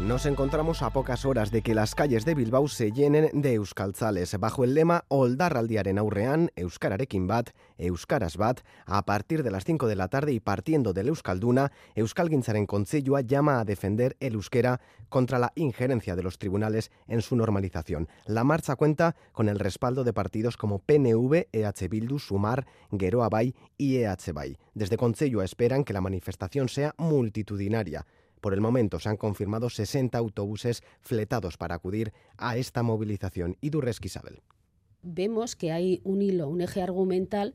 Nos encontramos a pocas horas de que las calles de Bilbao se llenen de euskaltzales bajo el lema Oldarraldiaren aurrean, Euskararekin bat, Euskaras bat, a partir de las 5 de la tarde y partiendo del Euskalduna, Euskalgintzaren Contsellua llama a defender el euskera contra la injerencia de los tribunales en su normalización. La marcha cuenta con el respaldo de partidos como PNV, EH Bildu, Sumar, Geroa Bay y EH Bay. Desde Contsellua esperan que la manifestación sea multitudinaria. Por el momento se han confirmado 60 autobuses fletados para acudir a esta movilización. Y Isabel. Vemos que hay un hilo, un eje argumental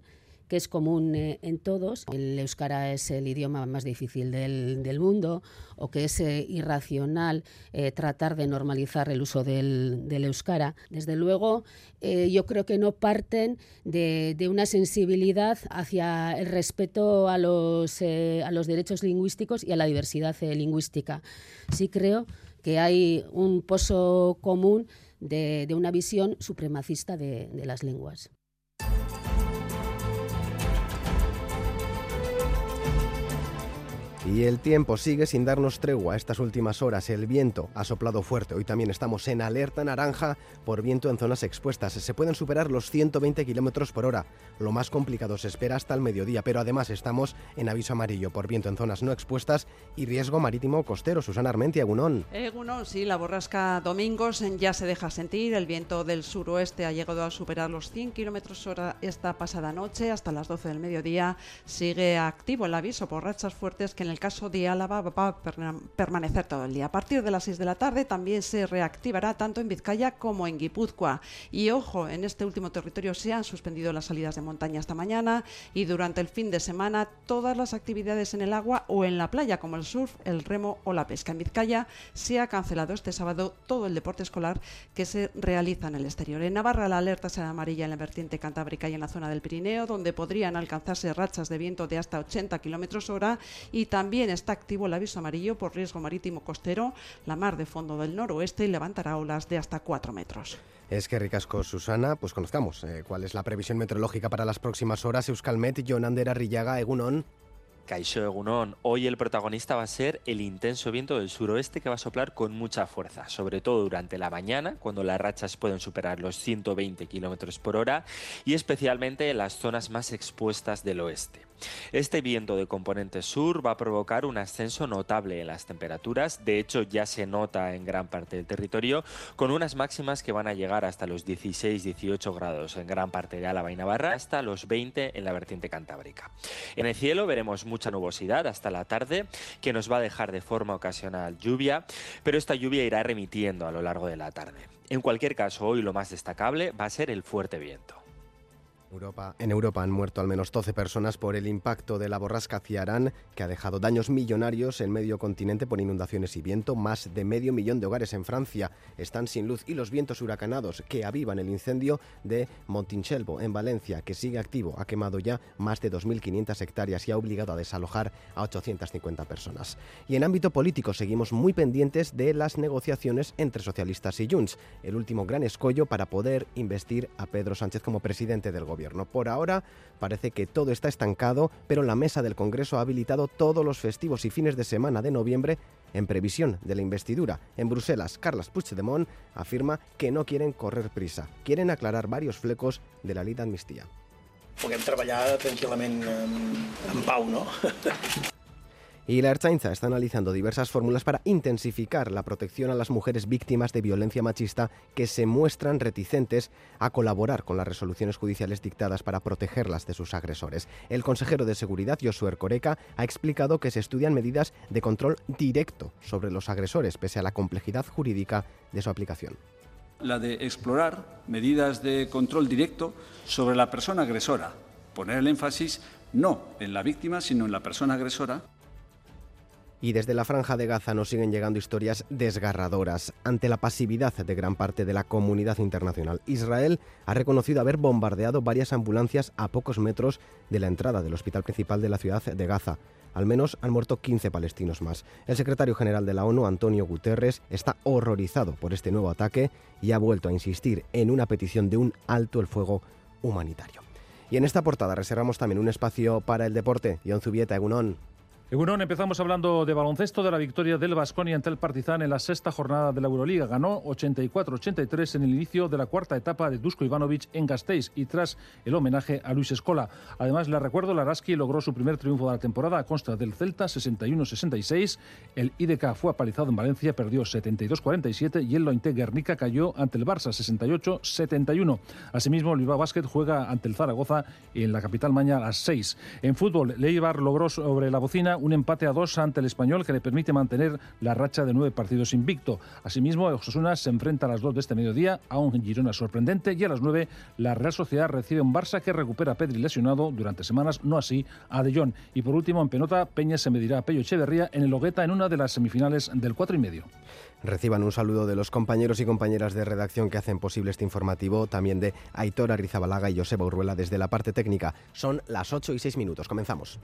que es común eh, en todos. El euskara es el idioma más difícil del, del mundo o que es eh, irracional eh, tratar de normalizar el uso del, euskara. Desde luego, yo creo que no parten de, una sensibilidad hacia el respeto a los, a los derechos lingüísticos y a la diversidad lingüística. Sí creo que hay un pozo común de, una visión supremacista de las lenguas. Y el tiempo sigue sin darnos tregua estas últimas horas. El viento ha soplado fuerte. Hoy también estamos en alerta naranja por viento en zonas expuestas. Se pueden superar los 120 kilómetros por hora. Lo más complicado se espera hasta el mediodía, pero además estamos en aviso amarillo por viento en zonas no expuestas y riesgo marítimo costero. Susana Armentia, Egunón. Egunón, sí, la borrasca Domingos ya se deja sentir. El viento del suroeste ha llegado a superar los 100 kilómetros hora esta pasada noche. Hasta las 12 del mediodía sigue activo el aviso por rachas fuertes que en el caso de Álava va a permanecer todo el día. A partir de las 6 de la tarde también se reactivará tanto en Vizcaya como en Guipúzcoa. Y ojo, en este último territorio se han suspendido las salidas de montaña esta mañana y durante el fin de semana todas las actividades en el agua o en la playa como el surf, el remo o la pesca. En Vizcaya se ha cancelado este sábado todo el deporte escolar que se realiza en el exterior. En Navarra la alerta será amarilla en la vertiente cantábrica y en la zona del Pirineo, donde podrían alcanzarse rachas de viento de hasta 80 kilómetros hora y también también está activo el aviso amarillo por riesgo marítimo costero, la mar de fondo del noroeste y levantará olas de hasta 4 metros. Es que ricasco, Susana, pues conozcamos eh, cuál es la previsión meteorológica para las próximas horas. Euskalmet, Jonander Arrillaga, Egunon. Caixo Egunón, hoy el protagonista va a ser el intenso viento del suroeste que va a soplar con mucha fuerza, sobre todo durante la mañana, cuando las rachas pueden superar los 120 kilómetros por hora, y especialmente en las zonas más expuestas del oeste. Este viento de componente sur va a provocar un ascenso notable en las temperaturas, de hecho ya se nota en gran parte del territorio, con unas máximas que van a llegar hasta los 16-18 grados en gran parte de Álava y Navarra, hasta los 20 en la vertiente cantábrica. En el cielo veremos mucha nubosidad hasta la tarde, que nos va a dejar de forma ocasional lluvia, pero esta lluvia irá remitiendo a lo largo de la tarde. En cualquier caso, hoy lo más destacable va a ser el fuerte viento. Europa, en Europa han muerto al menos 12 personas por el impacto de la borrasca Ciarán, que ha dejado daños millonarios en medio continente por inundaciones y viento. Más de medio millón de hogares en Francia están sin luz y los vientos huracanados que avivan el incendio de Montinchelvo, en Valencia, que sigue activo, ha quemado ya más de 2.500 hectáreas y ha obligado a desalojar a 850 personas. Y en ámbito político seguimos muy pendientes de las negociaciones entre socialistas y Junts, el último gran escollo para poder investir a Pedro Sánchez como presidente del gobierno. Por ahora parece que todo está estancado, pero la mesa del Congreso ha habilitado todos los festivos y fines de semana de noviembre en previsión de la investidura. En Bruselas, Carles Puigdemont afirma que no quieren correr prisa, quieren aclarar varios flecos de la ley d'amnistia. Puguem treballar tranquil·lament en, en pau, no? Y la Ertzaintza está analizando diversas fórmulas para intensificar la protección a las mujeres víctimas de violencia machista que se muestran reticentes a colaborar con las resoluciones judiciales dictadas para protegerlas de sus agresores. El consejero de Seguridad, Josué Coreca, ha explicado que se estudian medidas de control directo sobre los agresores, pese a la complejidad jurídica de su aplicación. La de explorar medidas de control directo sobre la persona agresora, poner el énfasis no en la víctima, sino en la persona agresora Y desde la franja de Gaza nos siguen llegando historias desgarradoras ante la pasividad de gran parte de la comunidad internacional. Israel ha reconocido haber bombardeado varias ambulancias a pocos metros de la entrada del hospital principal de la ciudad de Gaza. Al menos han muerto 15 palestinos más. El secretario general de la ONU, Antonio Guterres, está horrorizado por este nuevo ataque y ha vuelto a insistir en una petición de un alto el fuego humanitario. Y en esta portada reservamos también un espacio para el deporte. John Zubieta, Egunon. Egunon, empezamos hablando de baloncesto, de la victoria del Vasconia ante el Partizan en la sexta jornada de la Euroliga. Ganó 84-83 en el inicio de la cuarta etapa de Dusko Ivanovic en Gasteiz y tras el homenaje a Luis Escola. Además, le recuerdo, Laraski logró su primer triunfo de la temporada a consta del Celta 61-66. El IDK fue apalizado en Valencia, perdió 72-47 y el Lointe Guernica cayó ante el Barça 68-71. Asimismo, el Bilbao Basket juega ante el Zaragoza en la capital mañana a las 6. En fútbol, Leibar logró sobre la bocina un empate a dos ante el español que le permite mantener la racha de nueve partidos invicto. Asimismo, Osasuna se enfrenta a las dos de este mediodía a un Girona sorprendente y a las nueve la Real Sociedad recibe un Barça que recupera a Pedri lesionado durante semanas, no así a De Jong. Y por último, en Penota, Peña se medirá a Pello Echeverría en el Logueta en una de las semifinales del cuatro y medio. Reciban un saludo de los compañeros y compañeras de redacción que hacen posible este informativo, también de Aitor Arrizabalaga y Joseba Urruela desde la parte técnica. Son las 8 y 6 minutos. Comenzamos.